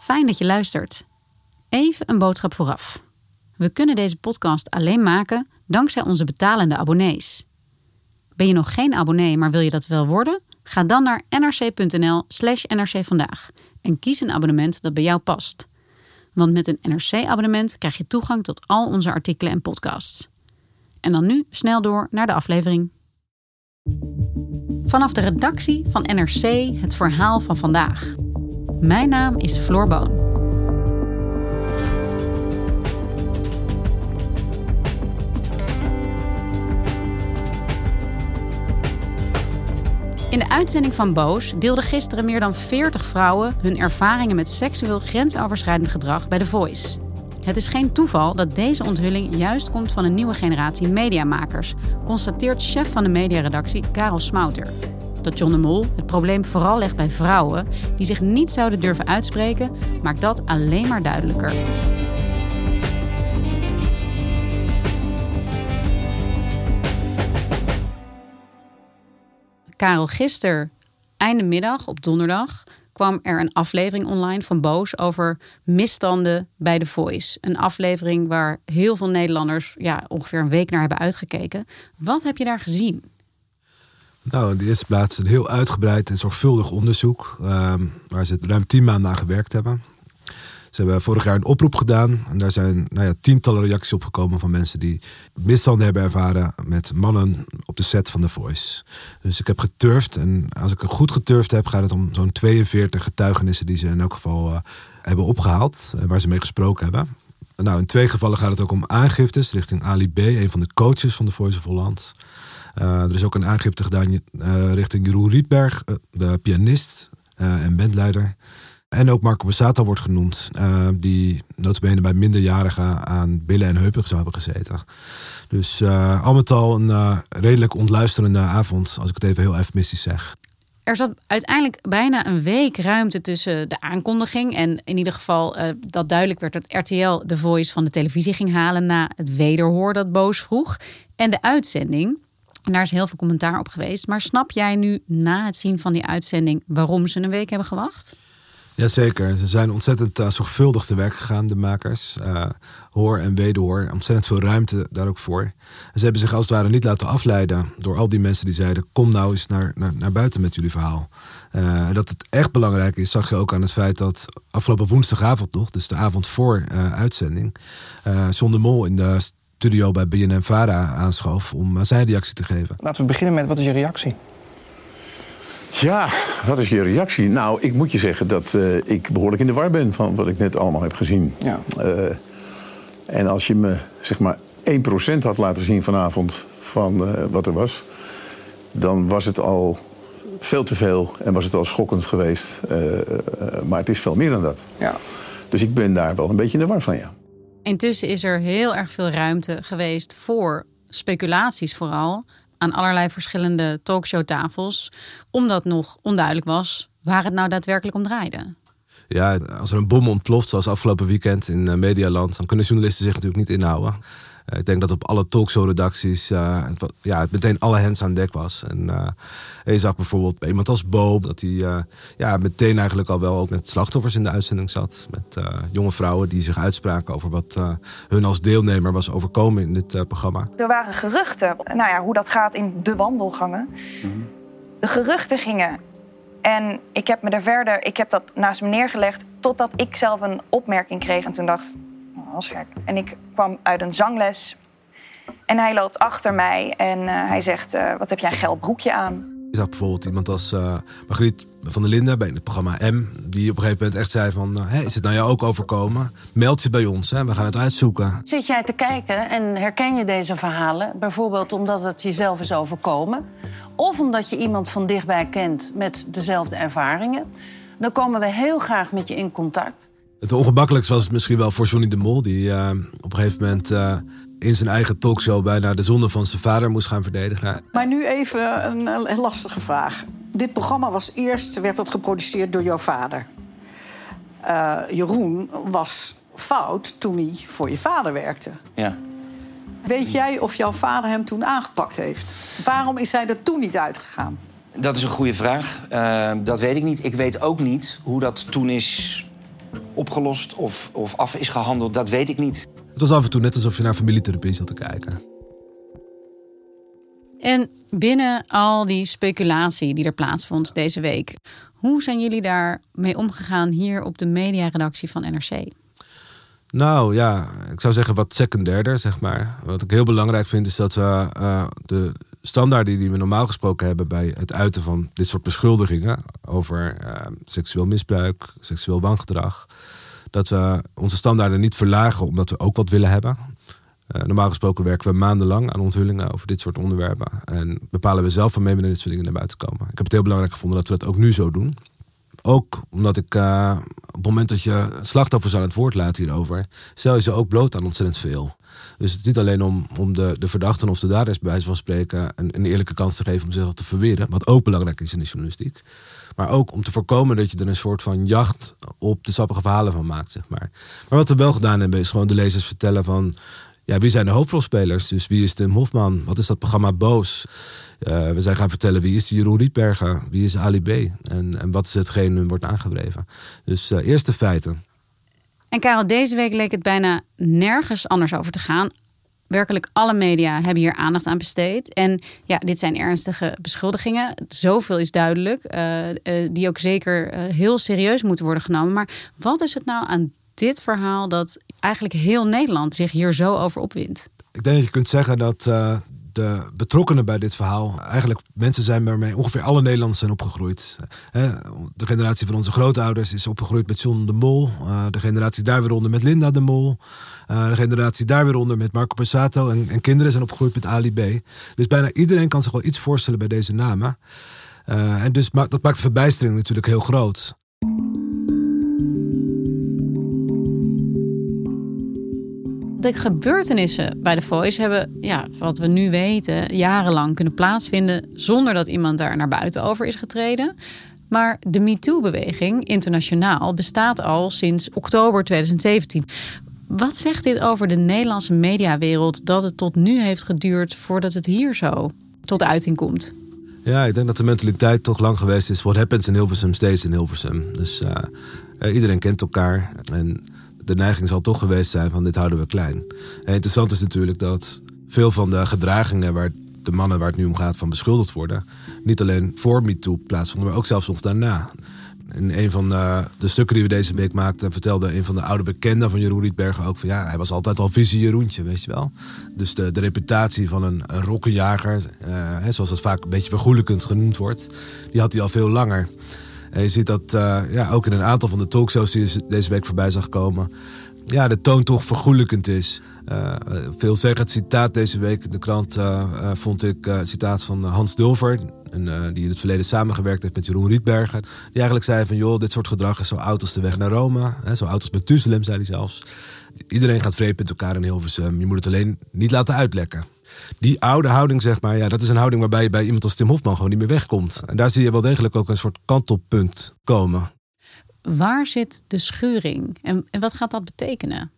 Fijn dat je luistert. Even een boodschap vooraf. We kunnen deze podcast alleen maken dankzij onze betalende abonnees. Ben je nog geen abonnee, maar wil je dat wel worden? Ga dan naar nrc.nl/slash nrcvandaag en kies een abonnement dat bij jou past. Want met een NRC-abonnement krijg je toegang tot al onze artikelen en podcasts. En dan nu snel door naar de aflevering. Vanaf de redactie van NRC het verhaal van vandaag. Mijn naam is Floor Boon. In de uitzending van Boos deelden gisteren meer dan 40 vrouwen hun ervaringen met seksueel grensoverschrijdend gedrag bij The Voice. Het is geen toeval dat deze onthulling juist komt van een nieuwe generatie mediamakers, constateert chef van de mediaredactie Karel Smouter. Dat John de Mol het probleem vooral legt bij vrouwen die zich niet zouden durven uitspreken, maakt dat alleen maar duidelijker. Karel, gisteren, einde middag op donderdag, kwam er een aflevering online van Boos over misstanden bij The Voice. Een aflevering waar heel veel Nederlanders ja, ongeveer een week naar hebben uitgekeken. Wat heb je daar gezien? Nou, in de eerste plaats een heel uitgebreid en zorgvuldig onderzoek. Ehm, waar ze ruim tien maanden aan gewerkt hebben. Ze hebben vorig jaar een oproep gedaan. En daar zijn nou ja, tientallen reacties op gekomen van mensen die misstanden hebben ervaren met mannen op de set van The Voice. Dus ik heb geturfd. En als ik goed geturfd heb, gaat het om zo'n 42 getuigenissen die ze in elk geval uh, hebben opgehaald. Uh, waar ze mee gesproken hebben. Nou, in twee gevallen gaat het ook om aangiftes richting Ali B, een van de coaches van The Voice of Holland. Uh, er is ook een aangifte gedaan richting Jeroen Rietberg, de pianist en bandleider. En ook Marco Borsato wordt genoemd, die notabene bij minderjarigen aan billen en heupen zou hebben gezeten. Dus al met al een redelijk ontluisterende avond, als ik het even heel eufemistisch zeg. Er zat uiteindelijk bijna een week ruimte tussen de aankondiging en in ieder geval dat duidelijk werd dat RTL de voice van de televisie ging halen na het wederhoor dat Boos vroeg en de uitzending. En daar is heel veel commentaar op geweest. Maar snap jij nu na het zien van die uitzending waarom ze een week hebben gewacht? Jazeker, ze zijn ontzettend uh, zorgvuldig te werk gegaan, de makers. Uh, hoor en wederhoor, ontzettend veel ruimte daar ook voor. En ze hebben zich als het ware niet laten afleiden door al die mensen die zeiden: Kom nou eens naar, naar, naar buiten met jullie verhaal. Uh, dat het echt belangrijk is, zag je ook aan het feit dat afgelopen woensdagavond nog, dus de avond voor uitzending, John de Mol in de studio bij BNN Vara aanschoof om zijn reactie te geven. Laten we beginnen met wat is je reactie? Ja, wat is je reactie? Nou, ik moet je zeggen dat uh, ik behoorlijk in de war ben van wat ik net allemaal heb gezien. Ja. Uh, en als je me zeg maar 1% had laten zien vanavond van uh, wat er was, dan was het al veel te veel en was het al schokkend geweest. maar het is veel meer dan dat. Ja. Dus ik ben daar wel een beetje in de war van, ja. Intussen is er heel erg veel ruimte geweest voor speculaties vooral aan allerlei verschillende talkshowtafels, omdat nog onduidelijk was waar het nou daadwerkelijk om draaide. Ja, als er een bom ontploft, zoals afgelopen weekend in uh, Medialand, dan kunnen journalisten zich natuurlijk niet inhouden. Uh, ik denk dat op alle talkshow-redacties het, ja, meteen alle hens aan dek was. En je zag bijvoorbeeld bij iemand als Bo, dat hij ja, meteen eigenlijk al wel ook met slachtoffers in de uitzending zat. Met jonge vrouwen die zich uitspraken over wat hun als deelnemer was overkomen in dit programma. Er waren geruchten, nou ja, hoe dat gaat in de wandelgangen. De geruchten gingen En ik heb me er verder, ik heb dat naast me neergelegd totdat ik zelf een opmerking kreeg. En toen dacht gek. En ik kwam uit een zangles. En hij loopt achter mij en uh, hij zegt, uh, wat heb jij een geil broekje aan? Je zag bijvoorbeeld iemand als uh, Margriet van der Linden bij het programma M... die op een gegeven moment echt zei van... Hey, is het nou jou ook overkomen? Meld je bij ons, hè? we gaan het uitzoeken. Zit jij te kijken en herken je deze verhalen? Bijvoorbeeld omdat het jezelf is overkomen... of omdat je iemand van dichtbij kent met dezelfde ervaringen... dan komen we heel graag met je in contact. Het ongemakkelijkste was het misschien wel voor Johnny de Mol... die uh, op een gegeven moment... Uh, in zijn eigen talkshow bijna de zonde van zijn vader moest gaan verdedigen. Maar nu even een, een lastige vraag. Dit programma was eerst, werd dat geproduceerd door jouw vader. Uh, Jeroen was fout toen hij voor je vader werkte. Ja. Weet jij of jouw vader hem toen aangepakt heeft? Waarom is hij er toen niet uitgegaan? Dat is een goede vraag. Uh, dat weet ik niet. Ik weet ook niet hoe dat toen is opgelost of, of af is gehandeld. Dat weet ik niet. Het was af en toe net alsof je naar familietherapie zat te kijken. En binnen al die speculatie die er plaatsvond deze week, hoe zijn jullie daarmee omgegaan hier op de mediaredactie van NRC? Nou ja, ik zou zeggen wat secundairder, zeg maar. Wat ik heel belangrijk vind is dat we uh, de standaarden die we normaal gesproken hebben bij het uiten van dit soort beschuldigingen over uh, seksueel misbruik, seksueel wangedrag, dat we onze standaarden niet verlagen omdat we ook wat willen hebben. Uh, normaal gesproken werken we maandenlang aan onthullingen over dit soort onderwerpen. En bepalen we zelf waarmee we dit soort dingen naar buiten komen. Ik heb het heel belangrijk gevonden dat we dat ook nu zo doen. Ook omdat ik uh, op het moment dat je slachtoffers aan het woord laat hierover, stel je ze ook bloot aan ontzettend veel. Dus het is niet alleen om, om de, de verdachten of de daders bij wijze van spreken een, een eerlijke kans te geven om zichzelf te verweren, wat ook belangrijk is in de journalistiek. Maar ook om te voorkomen dat je er een soort van jacht op de sappige verhalen van maakt, zeg maar. Maar wat we wel gedaan hebben, is gewoon de lezers vertellen van... Ja, wie zijn de hoofdrolspelers? Dus wie is Tim Hofman? Wat is dat programma Boos? Uh, we zijn gaan vertellen wie is Jeroen Rietbergen? Wie is Ali B? En, en wat is hetgeen wordt aangedreven? Dus uh, eerst de feiten. En Karel, deze week leek het bijna nergens anders over te gaan werkelijk alle media hebben hier aandacht aan besteed. En ja, dit zijn ernstige beschuldigingen. Zoveel is duidelijk. Uh, die ook zeker heel serieus moeten worden genomen. Maar wat is het nou aan dit verhaal dat eigenlijk heel Nederland zich hier zo over opwindt? Ik denk dat je kunt zeggen dat de betrokkenen bij dit verhaal eigenlijk mensen zijn waarmee ongeveer alle Nederlanders zijn opgegroeid. De generatie van onze grootouders is opgegroeid met John de Mol. De generatie daar weer onder met Linda de Mol. De generatie daar weer onder met Marco Passato. En, en kinderen zijn opgegroeid met Ali B. Dus bijna iedereen kan zich wel iets voorstellen bij deze namen. En dus dat maakt de verbijstering natuurlijk heel groot. De gebeurtenissen bij de Voice hebben, ja, wat we nu weten, jarenlang kunnen plaatsvinden zonder dat iemand daar naar buiten over is getreden. Maar de MeToo-beweging internationaal bestaat al sinds oktober 2017. Wat zegt dit over de Nederlandse mediawereld dat het tot nu heeft geduurd voordat het hier zo tot uiting komt? Ja, ik denk dat de mentaliteit toch lang geweest is. What happens in Hilversum stays in Hilversum. Dus uh, iedereen kent elkaar. En de neiging zal toch geweest zijn van dit houden we klein. En interessant is natuurlijk dat veel van de gedragingen waar de mannen waar het nu om gaat van beschuldigd worden, niet alleen voor MeToo plaatsvonden, maar ook zelfs nog daarna. In een van de, de, stukken die we deze week maakten, vertelde een van de oude bekenden van Jeroen Rietbergen ook van ja, hij was altijd al visie Jeroentje, weet je wel. Dus de, de reputatie van een, rokkenjager, uh, zoals dat vaak een beetje vergoelijkend genoemd wordt, die had hij al veel langer. Je ziet dat uh, ja, ook in een aantal van de talkshows die je deze week voorbij zag komen. Ja, de toon toch vergoelijkend is. Uh, veel zeggen het citaat deze week in de krant uh, vond ik het citaat van Hans Dulver. Die in het verleden samengewerkt heeft met Jeroen Rietbergen. Die eigenlijk zei van joh, dit soort gedrag is zo oud als de weg naar Rome. Hè, zo oud als Methuselem, zei hij zelfs. Iedereen gaat vreemd met elkaar in Hilversum. Je moet het alleen niet laten uitlekken die oude houding, zeg maar, ja, dat is een houding waarbij je bij iemand als Tim Hofman gewoon niet meer wegkomt. En daar zie je wel degelijk ook een soort kantelpunt komen. Waar zit de schuring en, en wat gaat dat betekenen?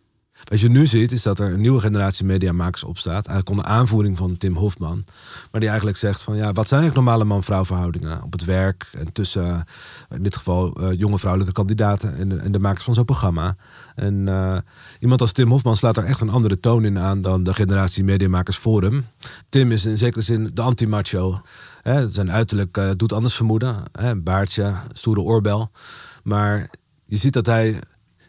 Wat je nu ziet, is dat er een nieuwe generatie mediamakers opstaat. Eigenlijk onder aanvoering van Tim Hofman. Maar die eigenlijk zegt van ja, wat zijn eigenlijk normale man-vrouw verhoudingen op het werk en tussen in dit geval uh, jonge vrouwelijke kandidaten en de, de, makers van zo'n programma. En uh, iemand als Tim Hofman slaat daar echt een andere toon in aan dan de generatie mediamakers voor hem. Tim is in zekere zin de anti-macho. Zijn uiterlijk doet anders vermoeden. Hè, baardje, stoere oorbel. Maar je ziet dat hij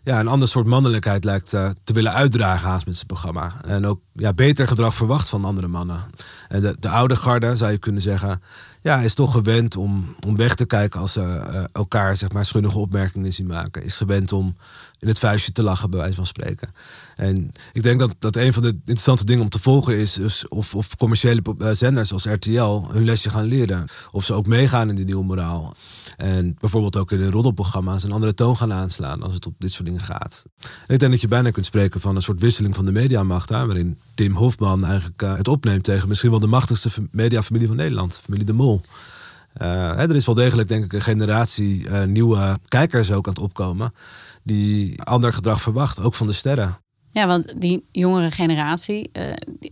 ja, een ander soort mannelijkheid lijkt uh, te willen uitdragen haast met zijn programma. En ook ja, beter gedrag verwacht van andere mannen. En de, de oude garde, zou je kunnen zeggen, ja, is toch gewend om, om weg te kijken als ze uh, elkaar zeg maar, schunnige opmerkingen zien maken. Is gewend om in het vuistje te lachen, bij wijze van spreken. En ik denk dat, dat een van de interessante dingen om te volgen is, is of, of commerciële eh, zenders als RTL hun lesje gaan leren. Of ze ook meegaan in die nieuwe moraal. En bijvoorbeeld ook in hun roddelprogramma's een andere toon gaan aanslaan als het op dit soort dingen gaat. Ik denk dat je bijna kunt spreken van een soort wisseling van de mediamacht. Hè, waarin Tim Hofman eigenlijk uh, het opneemt tegen misschien wel de machtigste mediafamilie van Nederland, familie De Mol. Hè, er is wel degelijk, denk ik, een generatie uh, nieuwe kijkers ook aan het opkomen. Die ander gedrag verwacht, ook van de sterren. Ja, want die jongere generatie, uh,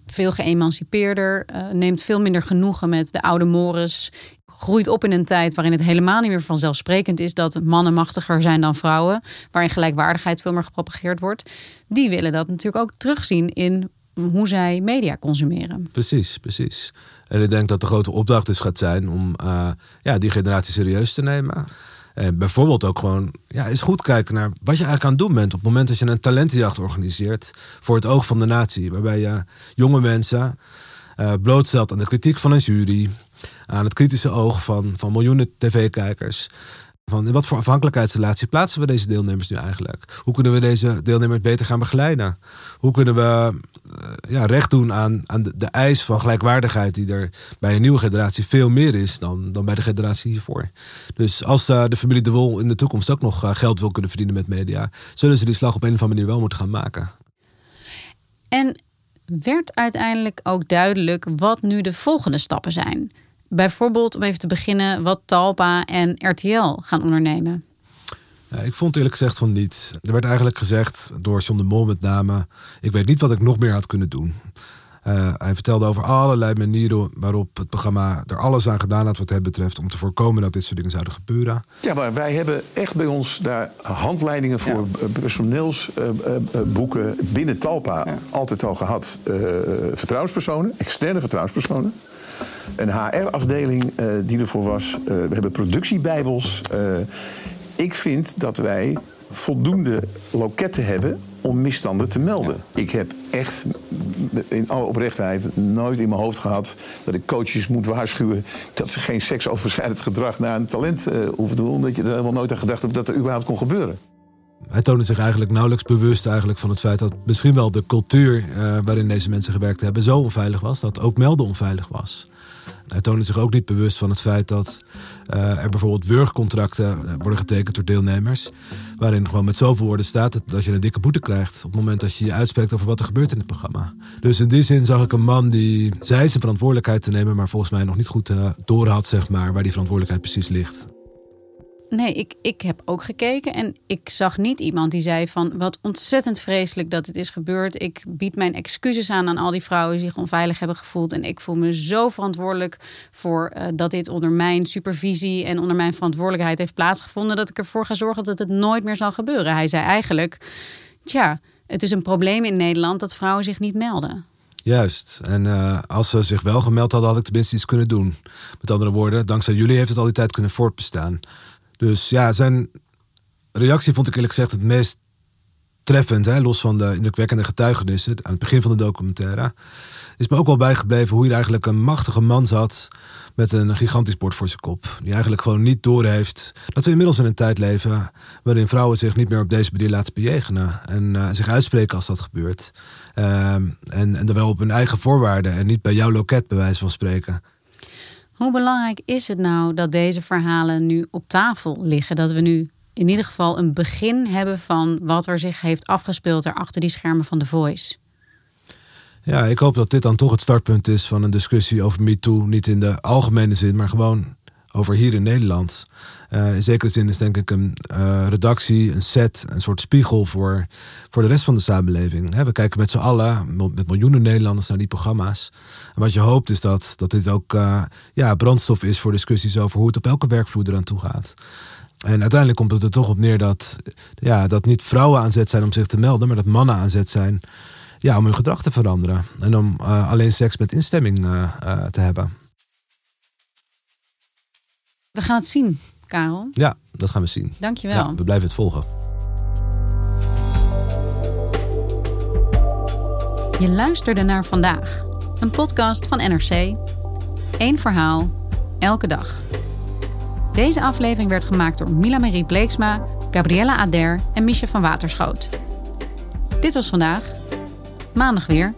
veel geëmancipeerder, uh, neemt veel minder genoegen met de oude mores. Groeit op in een tijd waarin het helemaal niet meer vanzelfsprekend is dat mannen machtiger zijn dan vrouwen. Waarin gelijkwaardigheid veel meer gepropageerd wordt. Die willen dat natuurlijk ook terugzien in hoe zij media consumeren. Precies, precies. En ik denk dat de grote opdracht dus gaat zijn om uh, ja, die generatie serieus te nemen. En bijvoorbeeld ook gewoon ja, eens goed kijken naar wat je eigenlijk aan het doen bent. op het moment dat je een talentenjacht organiseert voor het oog van de natie. Waarbij je jonge mensen uh, blootstelt aan de kritiek van een jury. Aan het kritische oog van, van miljoenen tv-kijkers. Van in wat voor afhankelijkheidsrelatie plaatsen we deze deelnemers nu eigenlijk? Hoe kunnen we deze deelnemers beter gaan begeleiden? Hoe kunnen we ja, recht doen aan, aan de, de, eis van gelijkwaardigheid die er bij een nieuwe generatie veel meer is dan, dan bij de generatie hiervoor. Dus als uh, de familie De Wol in de toekomst ook nog uh, geld wil kunnen verdienen met media, zullen ze die slag op een of andere manier wel moeten gaan maken. En werd uiteindelijk ook duidelijk wat nu de volgende stappen zijn? Bijvoorbeeld om even te beginnen wat Talpa en RTL gaan ondernemen. Ja, ik vond eerlijk gezegd van niet. Er werd eigenlijk gezegd door John de Mol met name... ik weet niet wat ik nog meer had kunnen doen. Uh, hij vertelde over allerlei manieren waarop het programma er alles aan gedaan had wat het betreft om te voorkomen dat dit soort dingen zouden gebeuren. Ja, maar wij hebben echt bij ons daar handleidingen voor ja. personeelsboeken uh, uh, binnen Talpa ja. altijd al gehad. vertrouwenspersonen, externe vertrouwenspersonen. Een HR-afdeling die ervoor was. we hebben productiebijbels ik vind dat wij voldoende loketten hebben om misstanden te melden. Ik heb echt in alle oprechtheid nooit in mijn hoofd gehad dat ik coaches moet waarschuwen dat ze geen seksoverschrijdend gedrag naar een talent uh, hoeven doen, omdat je er helemaal nooit aan gedacht hebt dat er überhaupt kon gebeuren. Hij toonde zich eigenlijk nauwelijks bewust eigenlijk van het feit dat misschien wel de cultuur uh, waarin deze mensen gewerkt hebben zo onveilig was dat ook melden onveilig was. Hij toonde zich ook niet bewust van het feit dat uh, er bijvoorbeeld wurgcontracten worden getekend door deelnemers. Waarin gewoon met zoveel woorden staat dat je een dikke boete krijgt. op het moment dat je je uitspreekt over wat er gebeurt in het programma. Dus in die zin zag ik een man die zei zijn verantwoordelijkheid te nemen. maar volgens mij nog niet goed uh, door had, zeg maar, waar die verantwoordelijkheid precies ligt. Nee, ik, ik heb ook gekeken en ik zag niet iemand die zei van wat ontzettend vreselijk dat dit is gebeurd. Ik bied mijn excuses aan aan al die vrouwen die zich onveilig hebben gevoeld. En ik voel me zo verantwoordelijk voor uh, dat dit onder mijn supervisie en onder mijn verantwoordelijkheid heeft plaatsgevonden. Dat ik ervoor ga zorgen dat het nooit meer zal gebeuren. Hij zei eigenlijk, tja, het is een probleem in Nederland dat vrouwen zich niet melden. Juist. En uh, als ze zich wel gemeld hadden, had ik tenminste iets kunnen doen. Met andere woorden, dankzij jullie heeft het al die tijd kunnen voortbestaan. Dus ja, zijn reactie vond ik eerlijk gezegd het meest treffend. Hè? Los van de indrukwekkende getuigenissen aan het begin van de documentaire. Is me ook wel bijgebleven hoe hij eigenlijk een machtige man zat. Met een gigantisch bord voor zijn kop. Die eigenlijk gewoon niet doorheeft dat we inmiddels in een tijd leven. waarin vrouwen zich niet meer op deze manier laten bejegenen. En uh, zich uitspreken als dat gebeurt. Uh, en, en dan wel op hun eigen voorwaarden. En niet bij jouw loket, bij wijze van spreken. Hoe belangrijk is het nou dat deze verhalen nu op tafel liggen? Dat we nu in ieder geval een begin hebben van wat er zich heeft afgespeeld er achter die schermen van The Voice. Ja, ik hoop dat dit dan toch het startpunt is van een discussie over MeToo. Niet in de algemene zin, maar gewoon over hier in Nederland. Uh, in zekere zin is denk ik een uh, redactie, een set, een soort spiegel voor, voor de rest van de samenleving. we kijken met z'n allen, met miljoenen Nederlanders, naar die programma's. En wat je hoopt is dat, dat dit ook uh, ja, brandstof is voor discussies over hoe het op elke werkvloer eraan toe gaat. En uiteindelijk komt het er toch op neer dat, ja, dat niet vrouwen aan zet zijn om zich te melden, maar dat mannen aan zet zijn ja, om hun gedrag te veranderen. En om alleen seks met instemming te hebben. We gaan het zien, Karel. Ja, dat gaan we zien. Dankjewel. Ja, we blijven het volgen. Je luisterde naar vandaag, een podcast van NRC. Eén verhaal, elke dag. Deze aflevering werd gemaakt door Mila Marie Bleeksma, Gabriella Ader en Micha van Waterschoot. Dit was vandaag. Maandag weer.